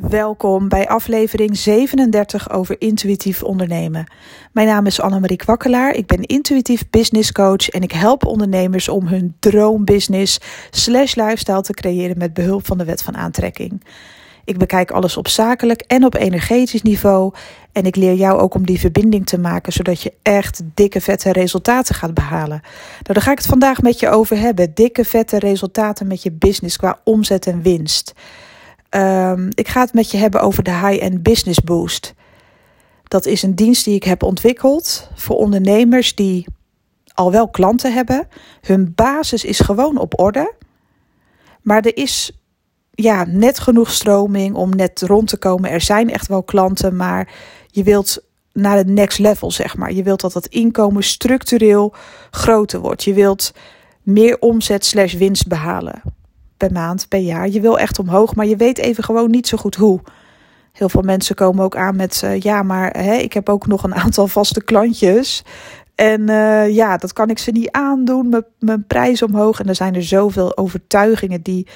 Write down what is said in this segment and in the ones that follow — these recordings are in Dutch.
Welkom bij aflevering 37 over intuïtief ondernemen. Mijn naam is Annemarie Kwakkelaar. Ik ben intuïtief business coach en ik help ondernemers om hun droombusiness slash lifestyle te creëren met behulp van de wet van aantrekking. Ik bekijk alles op zakelijk en op energetisch niveau en ik leer jou ook om die verbinding te maken zodat je echt dikke vette resultaten gaat behalen. Nou, daar ga ik het vandaag met je over hebben. Dikke vette resultaten met je business qua omzet en winst. Um, ik ga het met je hebben over de High-End Business Boost. Dat is een dienst die ik heb ontwikkeld voor ondernemers die al wel klanten hebben. Hun basis is gewoon op orde. Maar er is ja, net genoeg stroming om net rond te komen. Er zijn echt wel klanten, maar je wilt naar het next level, zeg maar. Je wilt dat het inkomen structureel groter wordt. Je wilt meer omzet slash winst behalen per maand, per jaar. Je wil echt omhoog, maar je weet even gewoon niet zo goed hoe. Heel veel mensen komen ook aan met: uh, ja, maar hè, ik heb ook nog een aantal vaste klantjes. En uh, ja, dat kan ik ze niet aandoen. Mijn, mijn prijs omhoog. En er zijn er zoveel overtuigingen die,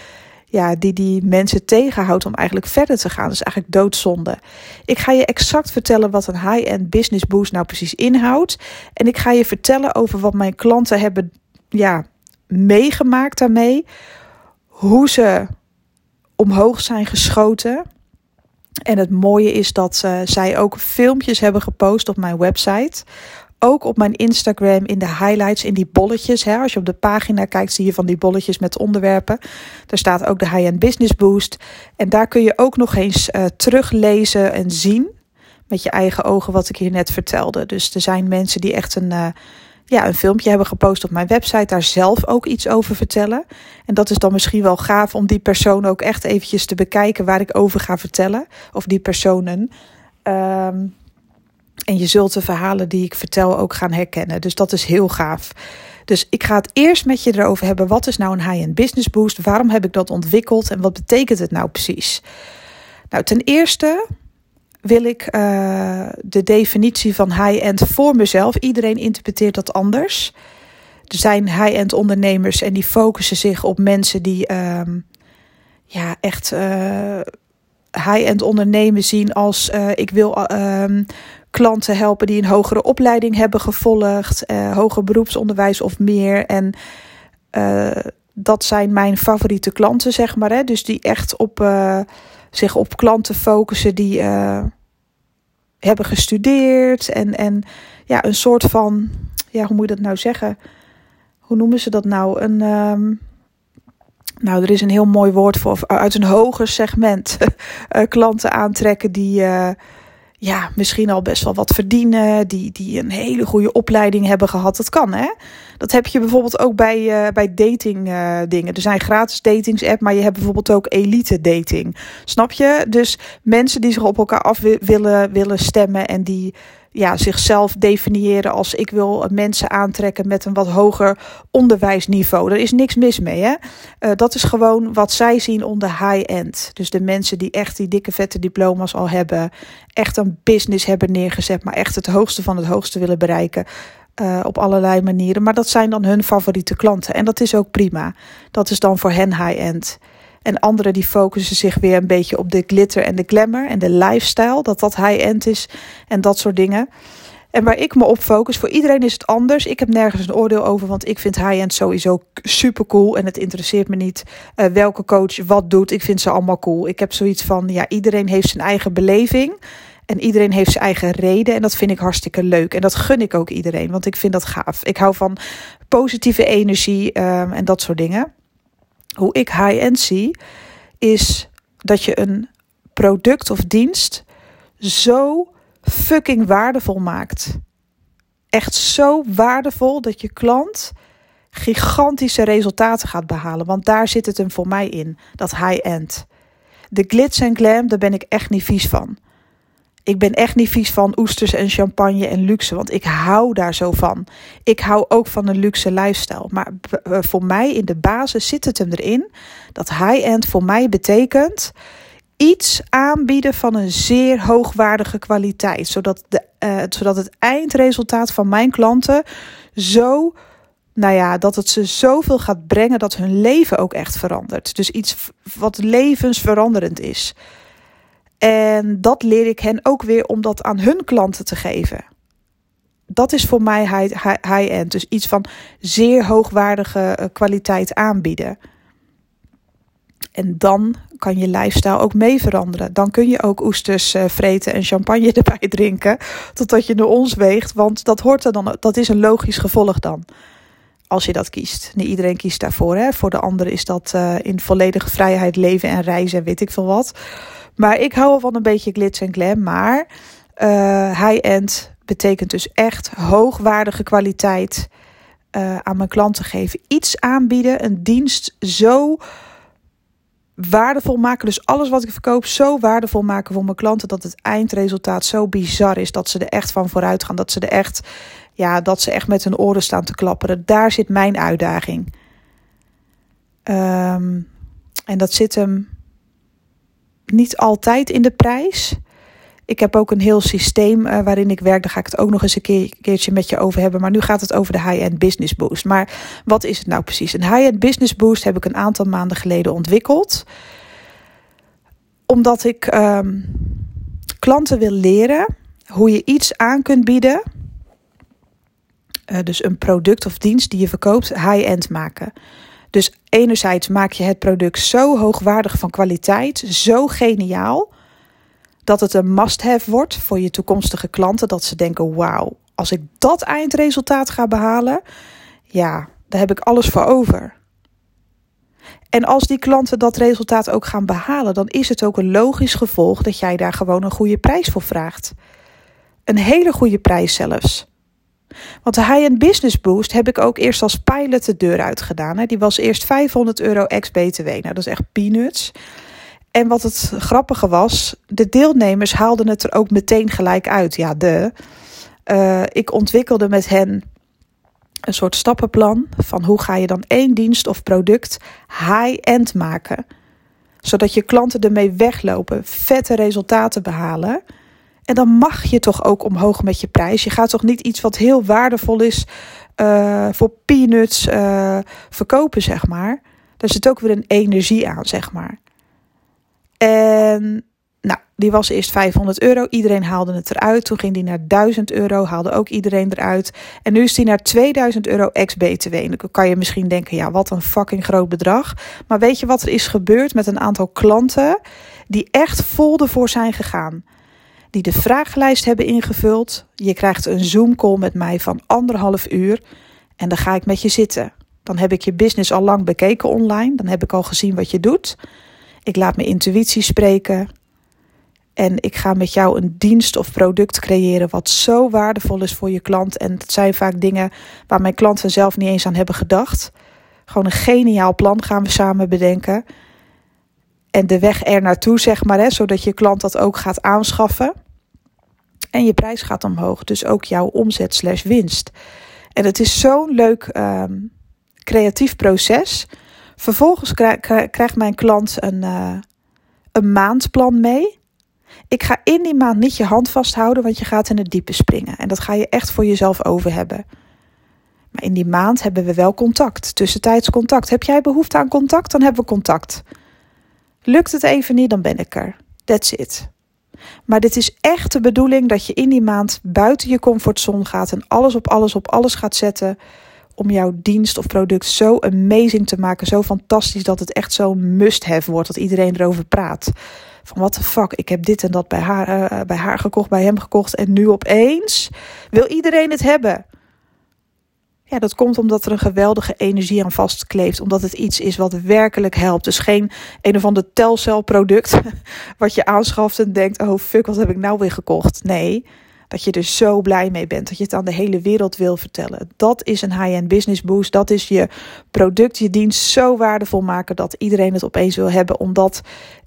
ja, die die mensen tegenhoudt om eigenlijk verder te gaan. Dat is eigenlijk doodzonde. Ik ga je exact vertellen wat een high-end business boost nou precies inhoudt. En ik ga je vertellen over wat mijn klanten hebben ja, meegemaakt daarmee hoe ze omhoog zijn geschoten. En het mooie is dat uh, zij ook filmpjes hebben gepost op mijn website. Ook op mijn Instagram in de highlights, in die bolletjes. Hè. Als je op de pagina kijkt, zie je van die bolletjes met onderwerpen. Daar staat ook de High-End Business Boost. En daar kun je ook nog eens uh, teruglezen en zien. Met je eigen ogen wat ik hier net vertelde. Dus er zijn mensen die echt een, uh, ja, een filmpje hebben gepost op mijn website, daar zelf ook iets over vertellen. En dat is dan misschien wel gaaf om die persoon ook echt eventjes te bekijken waar ik over ga vertellen. Of die personen. Um, en je zult de verhalen die ik vertel ook gaan herkennen. Dus dat is heel gaaf. Dus ik ga het eerst met je erover hebben. Wat is nou een high-end business boost? Waarom heb ik dat ontwikkeld? En wat betekent het nou precies? Nou, ten eerste wil ik uh, de definitie van high-end voor mezelf. Iedereen interpreteert dat anders. Er zijn high-end ondernemers en die focussen zich op mensen die um, ja, echt uh, high-end ondernemen zien als uh, ik wil um, klanten helpen die een hogere opleiding hebben gevolgd, hoger beroepsonderwijs of meer. En dat zijn mijn favoriete klanten, zeg maar. Hè? Dus die echt op zich op klanten focussen die uh, hebben gestudeerd en, en ja, een soort van, ja, hoe moet je dat nou zeggen? Hoe noemen ze dat nou? Een, um, nou, er is een heel mooi woord voor, uit een hoger segment uh, klanten aantrekken die, uh, ja, misschien al best wel wat verdienen, die, die een hele goede opleiding hebben gehad. Dat kan, hè? Dat heb je bijvoorbeeld ook bij, uh, bij dating uh, dingen. Er zijn gratis datings app, maar je hebt bijvoorbeeld ook elite dating. Snap je? Dus mensen die zich op elkaar af willen, willen stemmen en die ja, zichzelf definiëren als ik wil mensen aantrekken met een wat hoger onderwijsniveau. Er is niks mis mee. Hè? Uh, dat is gewoon wat zij zien onder high-end. Dus de mensen die echt die dikke vette diploma's al hebben, echt een business hebben neergezet, maar echt het hoogste van het hoogste willen bereiken. Uh, op allerlei manieren. Maar dat zijn dan hun favoriete klanten. En dat is ook prima. Dat is dan voor hen high-end. En anderen die focussen zich weer een beetje op de glitter en de glamour en de lifestyle. Dat dat high-end is en dat soort dingen. En waar ik me op focus, voor iedereen is het anders. Ik heb nergens een oordeel over, want ik vind high-end sowieso super cool. En het interesseert me niet uh, welke coach wat doet. Ik vind ze allemaal cool. Ik heb zoiets van, ja, iedereen heeft zijn eigen beleving. En iedereen heeft zijn eigen reden. En dat vind ik hartstikke leuk. En dat gun ik ook iedereen, want ik vind dat gaaf. Ik hou van positieve energie um, en dat soort dingen hoe ik high-end zie, is dat je een product of dienst zo fucking waardevol maakt. Echt zo waardevol dat je klant gigantische resultaten gaat behalen. Want daar zit het hem voor mij in, dat high-end. De glitz en glam, daar ben ik echt niet vies van. Ik ben echt niet vies van oesters en champagne en luxe, want ik hou daar zo van. Ik hou ook van een luxe lifestyle. Maar eh, voor mij in de basis zit het hem erin dat high-end voor mij betekent iets aanbieden van een zeer hoogwaardige kwaliteit, zodat, de, uh, zodat het eindresultaat van mijn klanten zo, nou ja, dat het ze zoveel gaat brengen dat hun leven ook echt verandert. Dus iets wat levensveranderend is. En dat leer ik hen ook weer om dat aan hun klanten te geven. Dat is voor mij high-end. Dus iets van zeer hoogwaardige eh, kwaliteit aanbieden. En dan kan je lifestyle ook mee veranderen. Dan kun je ook oesters uh, vreten en champagne erbij drinken. Totdat je naar ons weegt. Want dat hoort er dan. Dat is een logisch gevolg dan. Als je dat kiest. Niet iedereen kiest daarvoor. Hè? Voor de anderen is dat uh, in volledige vrijheid leven en reizen en weet ik veel wat. Maar ik hou wel van een beetje glitz en glam. Maar uh, high-end betekent dus echt hoogwaardige kwaliteit uh, aan mijn klanten geven. Iets aanbieden, een dienst zo waardevol maken. Dus alles wat ik verkoop zo waardevol maken voor mijn klanten dat het eindresultaat zo bizar is dat ze er echt van vooruit gaan. Dat ze er echt, ja, dat ze echt met hun oren staan te klapperen. Daar zit mijn uitdaging. Um, en dat zit hem niet altijd in de prijs. Ik heb ook een heel systeem uh, waarin ik werk. Daar ga ik het ook nog eens een keer, keertje met je over hebben. Maar nu gaat het over de high-end business boost. Maar wat is het nou precies? Een high-end business boost heb ik een aantal maanden geleden ontwikkeld. Omdat ik um, klanten wil leren hoe je iets aan kunt bieden. Uh, dus een product of dienst die je verkoopt, high-end maken. Dus enerzijds maak je het product zo hoogwaardig van kwaliteit, zo geniaal, dat het een must-have wordt voor je toekomstige klanten. Dat ze denken: wauw, als ik dat eindresultaat ga behalen, ja, daar heb ik alles voor over. En als die klanten dat resultaat ook gaan behalen, dan is het ook een logisch gevolg dat jij daar gewoon een goede prijs voor vraagt. Een hele goede prijs zelfs. Want de high-end business boost heb ik ook eerst als pilot de deur uit gedaan. Die was eerst 500 euro ex-BTW. Nou, dat is echt peanuts. En wat het grappige was, de deelnemers haalden het er ook meteen gelijk uit. Ja, de. Uh, ik ontwikkelde met hen een soort stappenplan van hoe ga je dan één dienst of product high-end maken. Zodat je klanten ermee weglopen, vette resultaten behalen. En dan mag je toch ook omhoog met je prijs. Je gaat toch niet iets wat heel waardevol is uh, voor peanuts uh, verkopen, zeg maar. Daar zit ook weer een energie aan, zeg maar. En nou, die was eerst 500 euro. Iedereen haalde het eruit. Toen ging die naar 1000 euro. Haalde ook iedereen eruit. En nu is die naar 2000 euro ex-BTW. En dan kan je misschien denken, ja, wat een fucking groot bedrag. Maar weet je wat er is gebeurd met een aantal klanten die echt vol ervoor zijn gegaan? Die de vragenlijst hebben ingevuld. Je krijgt een Zoom-call met mij van anderhalf uur. En dan ga ik met je zitten. Dan heb ik je business al lang bekeken online. Dan heb ik al gezien wat je doet. Ik laat mijn intuïtie spreken. En ik ga met jou een dienst of product creëren wat zo waardevol is voor je klant. En het zijn vaak dingen waar mijn klanten zelf niet eens aan hebben gedacht. Gewoon een geniaal plan gaan we samen bedenken. En de weg er naartoe, zeg maar, hè, zodat je klant dat ook gaat aanschaffen. En je prijs gaat omhoog. Dus ook jouw omzet slash winst. En het is zo'n leuk um, creatief proces. Vervolgens krijgt mijn klant een, uh, een maandplan mee. Ik ga in die maand niet je hand vasthouden, want je gaat in het diepe springen. En dat ga je echt voor jezelf over hebben. Maar in die maand hebben we wel contact, tussentijds contact. Heb jij behoefte aan contact, dan hebben we contact. Lukt het even niet, dan ben ik er. That's it. Maar dit is echt de bedoeling dat je in die maand buiten je comfortzone gaat en alles op alles op alles gaat zetten om jouw dienst of product zo amazing te maken, zo fantastisch dat het echt zo'n must-have wordt, dat iedereen erover praat. Van wat de fuck, ik heb dit en dat bij haar, uh, bij haar gekocht, bij hem gekocht en nu opeens wil iedereen het hebben. Ja, dat komt omdat er een geweldige energie aan vastkleeft. Omdat het iets is wat werkelijk helpt. Dus geen een of ander telcelproduct wat je aanschaft en denkt... oh fuck, wat heb ik nou weer gekocht? Nee, dat je er zo blij mee bent. Dat je het aan de hele wereld wil vertellen. Dat is een high-end business boost. Dat is je product, je dienst zo waardevol maken... dat iedereen het opeens wil hebben. Omdat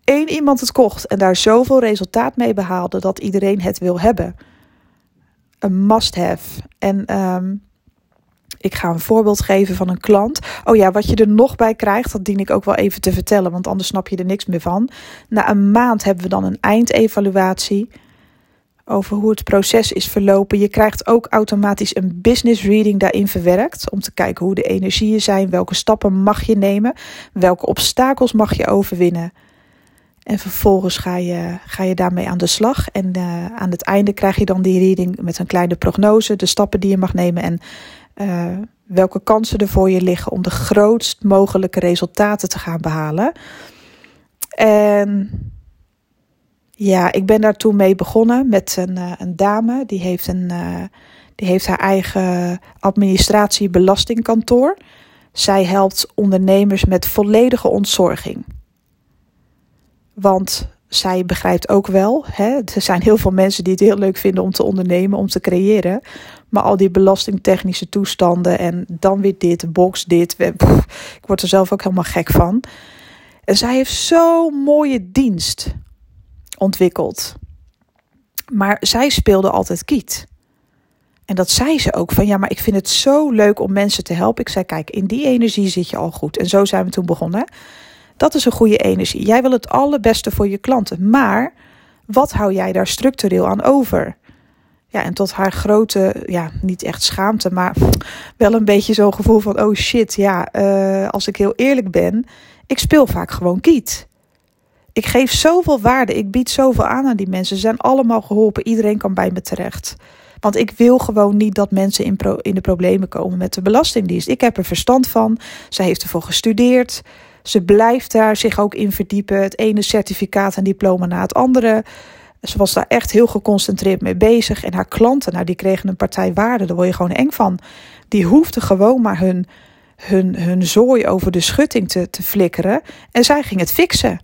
één iemand het kocht en daar zoveel resultaat mee behaalde... dat iedereen het wil hebben. Een must-have. En... Um, ik ga een voorbeeld geven van een klant. Oh ja, wat je er nog bij krijgt, dat dien ik ook wel even te vertellen, want anders snap je er niks meer van. Na een maand hebben we dan een eindevaluatie over hoe het proces is verlopen. Je krijgt ook automatisch een business reading daarin verwerkt om te kijken hoe de energieën zijn, welke stappen mag je nemen, welke obstakels mag je overwinnen. En vervolgens ga je, ga je daarmee aan de slag. En uh, aan het einde krijg je dan die reading met een kleine prognose, de stappen die je mag nemen en uh, welke kansen er voor je liggen om de grootst mogelijke resultaten te gaan behalen. En ja, ik ben daar toen mee begonnen met een, uh, een dame. Die heeft, een, die heeft haar eigen administratie-belastingkantoor. Zij helpt ondernemers met volledige ontzorging. Want zij begrijpt ook wel, hè, er zijn heel veel mensen die het heel leuk vinden om te ondernemen, om te creëren. Maar al die belastingtechnische toestanden en dan weer dit, box dit. ik word er zelf ook helemaal gek van. En zij heeft zo'n mooie dienst ontwikkeld. Maar zij speelde altijd kiet. En dat zei ze ook van ja, maar ik vind het zo leuk om mensen te helpen. Ik zei, kijk, in die energie zit je al goed. En zo zijn we toen begonnen. Dat is een goede energie. Jij wil het allerbeste voor je klanten. Maar wat hou jij daar structureel aan over? Ja, en tot haar grote, ja, niet echt schaamte, maar wel een beetje zo'n gevoel van: oh shit, ja, uh, als ik heel eerlijk ben, ik speel vaak gewoon kiet. Ik geef zoveel waarde, ik bied zoveel aan aan die mensen. Ze zijn allemaal geholpen, iedereen kan bij me terecht. Want ik wil gewoon niet dat mensen in, in de problemen komen met de Belastingdienst. Ik heb er verstand van. Zij heeft ervoor gestudeerd. Ze blijft daar zich ook in verdiepen. Het ene certificaat en diploma na het andere. Ze was daar echt heel geconcentreerd mee bezig. En haar klanten, nou, die kregen een partij waarde. Daar word je gewoon eng van. Die hoefden gewoon maar hun, hun, hun zooi over de schutting te, te flikkeren. En zij ging het fixen.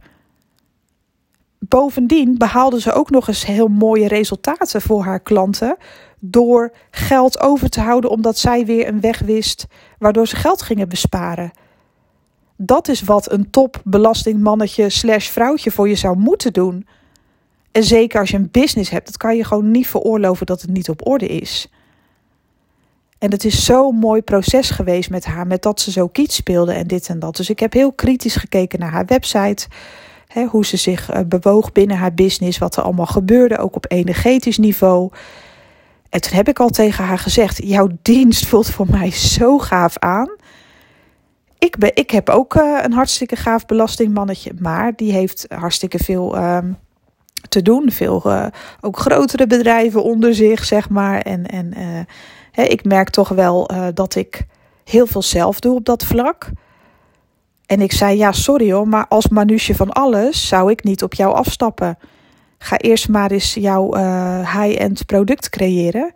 Bovendien behaalde ze ook nog eens heel mooie resultaten voor haar klanten. Door geld over te houden, omdat zij weer een weg wist waardoor ze geld gingen besparen dat is wat een top belastingmannetje slash vrouwtje voor je zou moeten doen. En zeker als je een business hebt, dat kan je gewoon niet veroorloven dat het niet op orde is. En het is zo'n mooi proces geweest met haar, met dat ze zo kiet speelde en dit en dat. Dus ik heb heel kritisch gekeken naar haar website, hè, hoe ze zich uh, bewoog binnen haar business, wat er allemaal gebeurde, ook op energetisch niveau. En toen heb ik al tegen haar gezegd: Jouw dienst voelt voor mij zo gaaf aan ik, ben, ik heb ook uh, een hartstikke gaaf belastingmannetje, maar die heeft hartstikke veel um, te doen. Veel uh, ook grotere bedrijven onder zich, zeg maar. En, en uh, hè, ik merk toch wel dat ik heel veel zelf doe op dat vlak. En ik zei, ja, sorry hoor, maar als manusje van alles zou ik niet op jou afstappen. Ga eerst maar eens jouw high-end product creëren.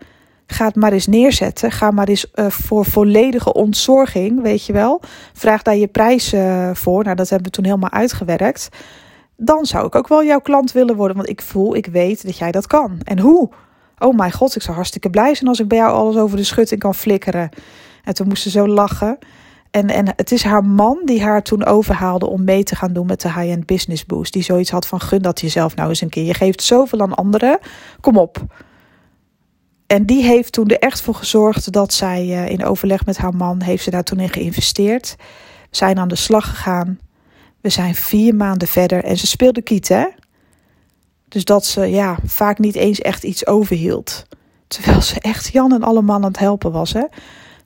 Ga het maar eens neerzetten. Ga maar eens voor volledige ontzorging, weet je wel. Vraag daar je prijs voor. Nou, dat hebben we toen helemaal uitgewerkt. Dan zou ik ook wel jouw klant willen worden. Want ik voel, ik weet dat jij dat kan. En hoe? Oh mijn god, ik zou hartstikke blij zijn als ik bij jou alles over de schutting kan flikkeren. En toen moest ze zo lachen. En, en het is haar man die haar toen overhaalde om mee te gaan doen met de High-End Business Boost. Die zoiets had van gun dat jezelf nou eens een keer. Je geeft zoveel aan anderen. Kom op en die heeft toen er echt voor gezorgd dat zij uh, in overleg met haar man, heeft ze daar toen in geïnvesteerd. Zijn aan de slag gegaan. We zijn vier maanden verder en ze speelde kiet, hè? Dus dat ze ja, vaak niet eens echt iets overhield. Terwijl ze echt Jan en alle mannen aan het helpen was. Hè?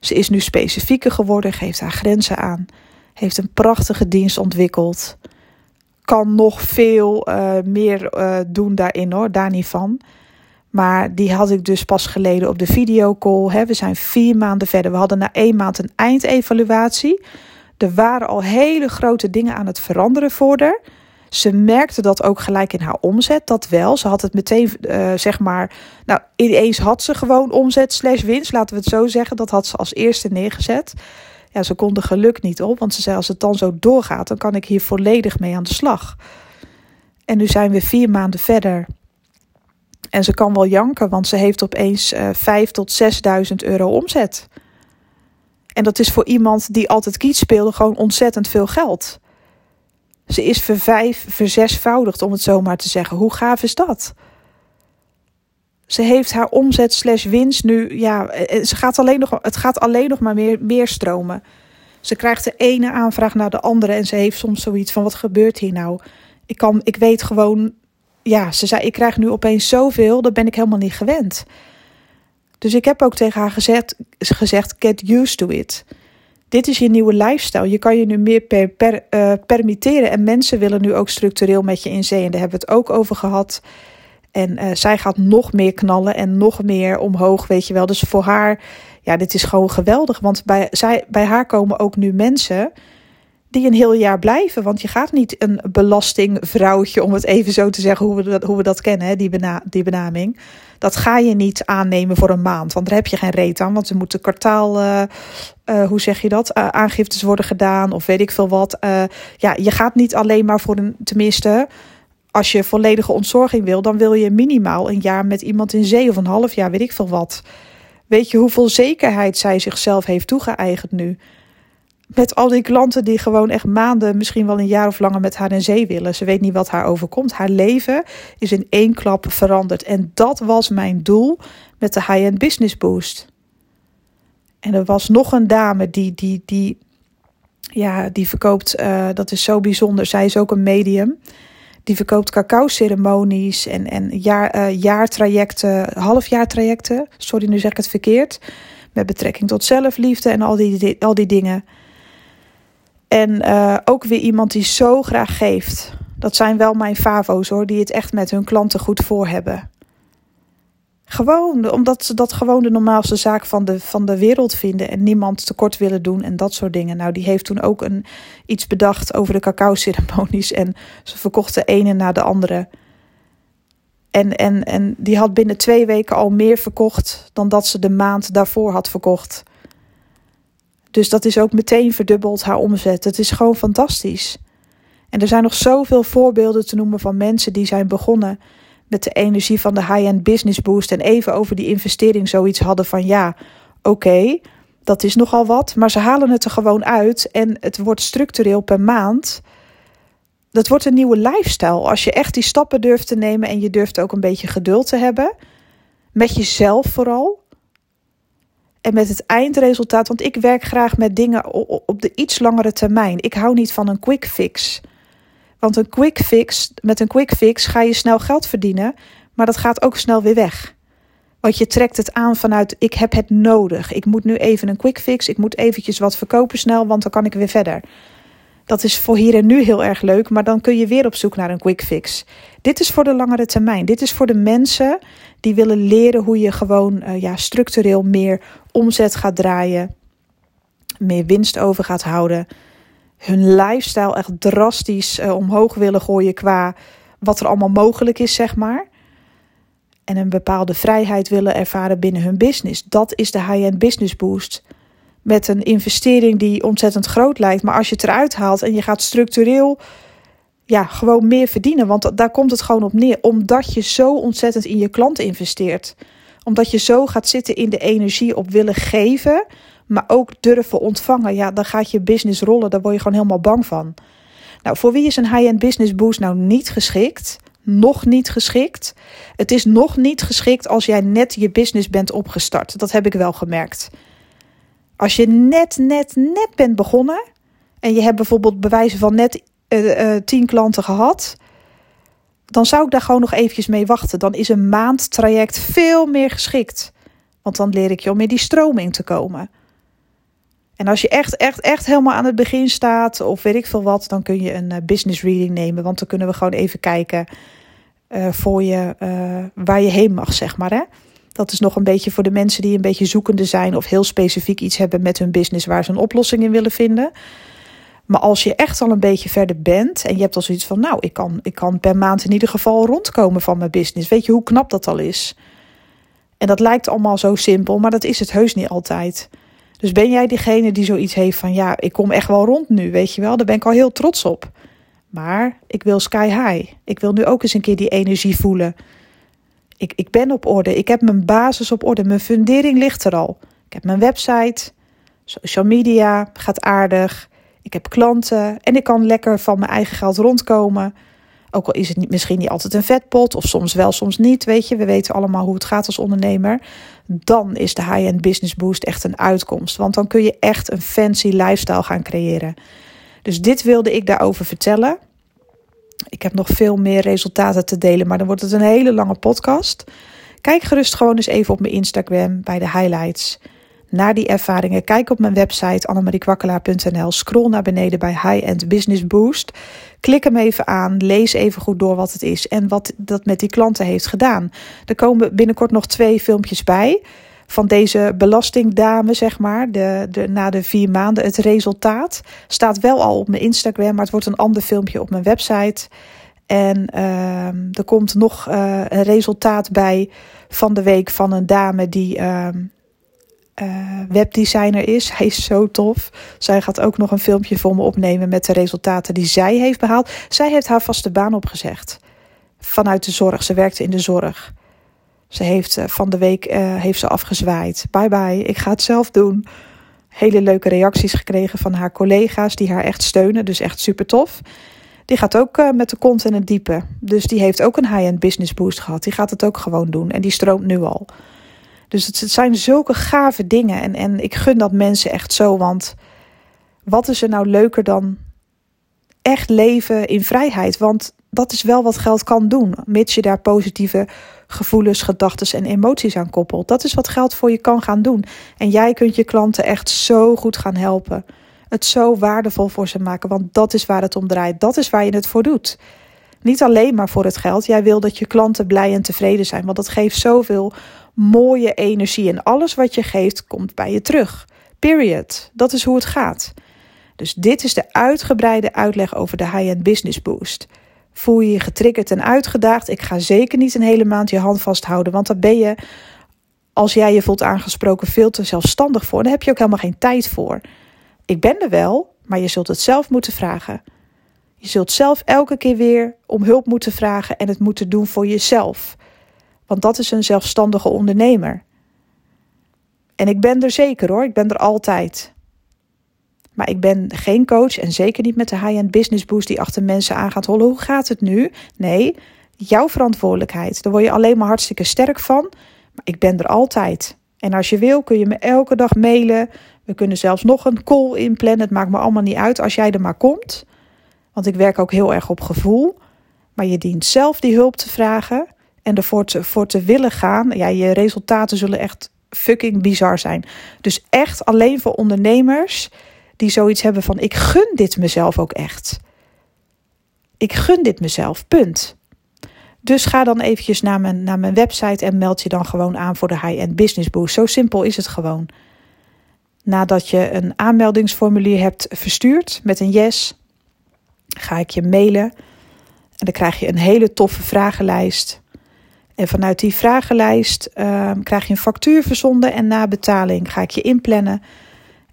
Ze is nu specifieker geworden, geeft haar grenzen aan. Heeft een prachtige dienst ontwikkeld. Kan nog veel uh, meer uh, doen daarin hoor, daar niet van. Maar die had ik dus pas geleden op de videocall. We zijn vier maanden verder. We hadden na één maand een eindevaluatie. Er waren al hele grote dingen aan het veranderen voor haar. Ze merkte dat ook gelijk in haar omzet, dat wel. Ze had het meteen, uh, zeg maar, nou ineens had ze gewoon omzet slash winst, laten we het zo zeggen. Dat had ze als eerste neergezet. Ja, ze kon er geluk niet op, want ze zei als het dan zo doorgaat, dan kan ik hier volledig mee aan de slag. En nu zijn we vier maanden verder. En ze kan wel janken, want ze heeft opeens uh, 5 tot 6.000 euro omzet. En dat is voor iemand die altijd kiet speelde gewoon ontzettend veel geld. Ze is vervijf, verzesvoudigd, om het zo maar te zeggen. Hoe gaaf is dat? Ze heeft haar omzet slash winst nu, ja, eh, ze gaat alleen nog, het gaat alleen nog maar meer, meer stromen. Ze krijgt de ene aanvraag naar de andere en ze heeft soms zoiets van, wat gebeurt hier nou? Ik, kan, ik weet gewoon ja, ze zei: Ik krijg nu opeens zoveel, dat ben ik helemaal niet gewend. Dus ik heb ook tegen haar gezegd, gezegd: Get used to it. Dit is je nieuwe lifestyle. Je kan je nu meer per, per, uh, permitteren. En mensen willen nu ook structureel met je in zee. En daar hebben we het ook over gehad. En uh, zij gaat nog meer knallen en nog meer omhoog, weet je wel. Dus voor haar, ja, dit is gewoon geweldig. Want bij, zij, bij haar komen ook nu mensen die een heel jaar blijven. Want je gaat niet een belastingvrouwtje, om het even zo te zeggen, hoe we dat, hoe we dat kennen, die, bena die benaming. Dat ga je niet aannemen voor een maand, want daar heb je geen reet aan. Want er moeten kwartaal, uh, uh, hoe zeg je dat, uh, aangiftes worden gedaan of weet ik veel wat. ja, je gaat niet alleen maar voor een, tenminste, als je volledige ontzorging wil, dan wil je minimaal een jaar met iemand in zee of een half jaar, weet ik veel wat. Weet je hoeveel zekerheid zij zichzelf heeft toegeëigend nu? Met al die klanten die gewoon echt maanden, misschien wel een jaar of langer met haar in zee willen. Ze weet niet wat haar overkomt. Haar leven is in één klap veranderd. En dat was mijn doel met de High-End Business Boost. En er was nog een dame die, die, die, ja, die verkoopt, uh, dat is zo bijzonder. Zij is ook een medium. Die verkoopt cacao-ceremonies en, en jaar, uh, jaartrajecten, halfjaartrajecten. Sorry, nu zeg ik het verkeerd. Met betrekking tot zelfliefde en al die, al die dingen. En uh, ook weer iemand die zo graag geeft. Dat zijn wel mijn favo's hoor, die het echt met hun klanten goed voor hebben. Gewoon, omdat ze dat gewoon de normaalste zaak van de, van de wereld vinden en niemand tekort willen doen en dat soort dingen. Nou, die heeft toen ook een, iets bedacht over de cacao-ceremonies en ze verkocht de ene na de andere. En, en, en die had binnen twee weken al meer verkocht dan dat ze de maand daarvoor had verkocht. Dus dat is ook meteen verdubbeld haar omzet. Het is gewoon fantastisch. En er zijn nog zoveel voorbeelden te noemen van mensen die zijn begonnen met de energie van de high-end business boost en even over die investering zoiets hadden van ja, oké, dat is nogal wat, maar ze halen het er gewoon uit en het wordt structureel per maand. Dat wordt een nieuwe lifestyle als je echt die stappen durft te nemen en je durft ook een beetje geduld te hebben met jezelf vooral. En met het eindresultaat, want ik werk graag met dingen op de iets langere termijn. Ik hou niet van een quick fix. Want een quick fix, met een quick fix ga je snel geld verdienen, maar dat gaat ook snel weer weg. Want je trekt het aan vanuit ik heb het nodig. Ik moet nu even een quick fix. Ik moet eventjes wat verkopen snel, want dan kan ik weer verder. Dat is voor hier en nu heel erg leuk, maar dan kun je weer op zoek naar een quick fix. Dit is voor de langere termijn. Dit is voor de mensen die willen leren hoe je gewoon uh, ja, structureel meer omzet gaat draaien, meer winst over gaat houden, hun lifestyle echt drastisch uh, omhoog willen gooien qua wat er allemaal mogelijk is, zeg maar. En een bepaalde vrijheid willen ervaren binnen hun business. Dat is de high-end business boost met een investering die ontzettend groot lijkt. Maar als je het eruit haalt en je gaat structureel ja, gewoon meer verdienen. Want daar komt het gewoon op neer. Omdat je zo ontzettend in je klant investeert. Omdat je zo gaat zitten in de energie op willen geven. Maar ook durven ontvangen. Ja, dan gaat je business rollen. Daar word je gewoon helemaal bang van. Nou, voor wie is een high-end business boost nou niet geschikt? Nog niet geschikt. Het is nog niet geschikt als jij net je business bent opgestart. Dat heb ik wel gemerkt. Als je net, net, net bent begonnen en je hebt bijvoorbeeld bewijzen van net uh, uh, tien klanten gehad, dan zou ik daar gewoon nog eventjes mee wachten. Dan is een maand traject veel meer geschikt. Want dan leer ik je om in die stroming te komen. En als je echt, echt, echt helemaal aan het begin staat, of weet ik veel wat, dan kun je een uh, business reading nemen. Want dan kunnen we gewoon even kijken voor je waar je heen mag, zeg maar. Hè? Dat is nog een beetje voor de mensen die een beetje zoekende zijn of heel specifiek iets hebben met hun business waar ze een oplossing in willen vinden. Maar als je echt al een beetje verder bent en je hebt al zoiets van, nou, ik kan, ik kan per maand in ieder geval rondkomen van mijn business. Weet je hoe knap dat al is? En dat lijkt allemaal zo simpel, maar dat is het heus niet altijd. Dus ben jij diegene die zoiets heeft van, ja, ik kom echt wel rond nu, weet je wel? Daar ben ik al heel trots op. Maar ik wil sky high. Ik wil nu ook eens een keer die energie voelen. Ik, ik ben op orde. Ik heb mijn basis op orde. Mijn fundering ligt er al. Ik heb mijn website. Social media gaat aardig. Ik heb klanten. En ik kan lekker van mijn eigen geld rondkomen. Ook al is het niet, misschien niet altijd een vetpot. Of soms wel, soms niet. Weet je, we weten allemaal hoe het gaat als ondernemer. Dan is de high-end business boost echt een uitkomst. Want dan kun je echt een fancy lifestyle gaan creëren. Dus dit wilde ik daarover vertellen. Ik heb nog veel meer resultaten te delen, maar dan wordt het een hele lange podcast. Kijk gerust gewoon eens even op mijn Instagram bij de highlights naar die ervaringen. Kijk op mijn website annemariekwakkelaar.nl. Scroll naar beneden bij High End Business Boost. Klik hem even aan. Lees even goed door wat het is en wat dat met die klanten heeft gedaan. Er komen binnenkort nog twee filmpjes bij. Van deze belastingdame, zeg maar, de, de, na de vier maanden. Het resultaat staat wel al op mijn Instagram, maar het wordt een ander filmpje op mijn website. En uh, er komt nog uh, een resultaat bij van de week van een dame die uh, webdesigner is. Hij is zo tof. Zij gaat ook nog een filmpje voor me opnemen met de resultaten die zij heeft behaald. Zij heeft haar vaste baan opgezegd. Vanuit de zorg. Ze werkte in de zorg. Ze heeft uh, van de week heeft ze afgezwaaid. Bye bye, ik ga het zelf doen. Hele leuke reacties gekregen van haar collega's die haar echt steunen. Dus echt super tof. Die gaat ook uh, met de kont in het diepe. Dus die heeft ook een high-end business boost gehad. Die gaat het ook gewoon doen. En die stroomt nu al. Dus het, het zijn zulke gave dingen. En, en ik gun dat mensen echt zo. Want wat is er nou leuker dan echt leven in vrijheid? Want dat is wel wat geld kan doen. Mits je daar positieve gevoelens, gedachten en emoties aan koppelt. Dat is wat geld voor je kan gaan doen. En jij kunt je klanten echt zo goed gaan helpen het zo waardevol voor ze maken. Want dat is waar het om draait. Dat is waar je het voor doet. Niet alleen maar voor het geld. Jij wil dat je klanten blij en tevreden zijn. Want dat geeft zoveel mooie energie. En alles wat je geeft komt bij je terug. Period. Dat is hoe het gaat. Dus dit is de uitgebreide uitleg over de high-end business boost. Voel je je getriggerd en uitgedaagd? Ik ga zeker niet een hele maand je hand vasthouden. Want dan ben je, als jij je voelt aangesproken, veel te zelfstandig voor. Daar heb je ook helemaal geen tijd voor. Ik ben er wel, maar je zult het zelf moeten vragen. Je zult zelf elke keer weer om hulp moeten vragen en het moeten doen voor jezelf. Want dat is een zelfstandige ondernemer. En ik ben er zeker hoor, ik ben er altijd. Maar ik ben geen coach en zeker niet met de high-end business boost die achter mensen aan gaat hollen. Hoe gaat het nu? Nee, jouw verantwoordelijkheid. Daar word je alleen maar hartstikke sterk van. Maar ik ben er altijd. En als je wil kun je me elke dag mailen, we kunnen zelfs nog een call inplannen. Het maakt me allemaal niet uit als jij er maar komt. Want ik werk ook heel erg op gevoel. Maar je dient zelf die hulp te vragen en ervoor te, te willen gaan. Ja, je resultaten zullen echt fucking bizar zijn. Dus echt alleen voor ondernemers die zoiets hebben van: ik gun dit mezelf ook echt. Ik gun dit mezelf, punt. Dus ga dan eventjes naar mijn, naar mijn website en meld je dan gewoon aan voor de High-End Business Boost. Zo simpel is het gewoon nadat je een aanmeldingsformulier hebt verstuurd met een yes, ga ik je mailen. En dan krijg je een hele toffe vragenlijst. En vanuit die vragenlijst uh, krijg je een factuur verzonden en na betaling ga ik je inplannen.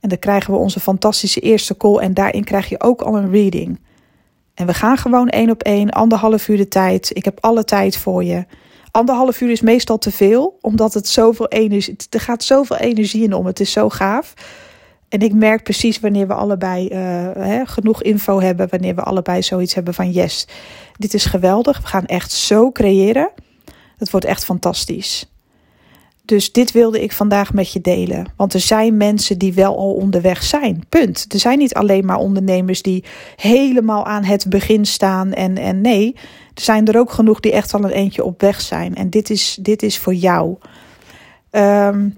En dan krijgen we onze fantastische eerste call en daarin krijg je ook al een reading. En we gaan gewoon één op één, anderhalf uur de tijd. Ik heb alle tijd voor je. Anderhalf uur is meestal te veel, omdat het zoveel energie, er gaat zoveel energie in om. Het is zo gaaf. En ik merk precies wanneer we allebei uh, hè, genoeg info hebben, wanneer we allebei zoiets hebben van yes, dit is geweldig. We gaan echt zo creëren. Het wordt echt fantastisch. Dus dit wilde ik vandaag met je delen. Want er zijn mensen die wel al onderweg zijn. Punt. Er zijn niet alleen maar ondernemers die helemaal aan het begin staan. En, en nee, er zijn er ook genoeg die echt al een eentje op weg zijn. En dit is, dit is voor jou. Um,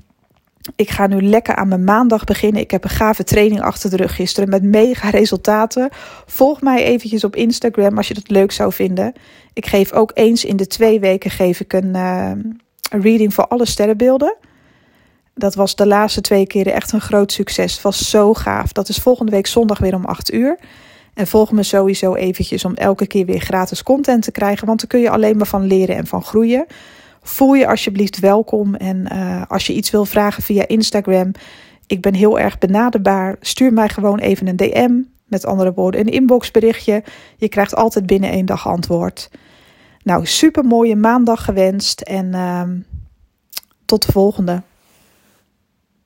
ik ga nu lekker aan mijn maandag beginnen. Ik heb een gave training achter de rug gisteren met mega resultaten. Volg mij eventjes op Instagram als je dat leuk zou vinden. Ik geef ook eens in de twee weken geef ik een, een reading voor alle sterrenbeelden. Dat was de laatste twee keren echt een groot succes. Het was zo gaaf. Dat is volgende week zondag weer om 8 uur. En volg me sowieso eventjes om elke keer weer gratis content te krijgen. Want daar kun je alleen maar van leren en van groeien. Voel je alsjeblieft welkom. En uh, als je iets wil vragen via Instagram. Ik ben heel erg benaderbaar. Stuur mij gewoon even een DM. Met andere woorden, een inboxberichtje. Je krijgt altijd binnen één dag antwoord. Nou, super mooie maandag gewenst. En uh, tot de volgende.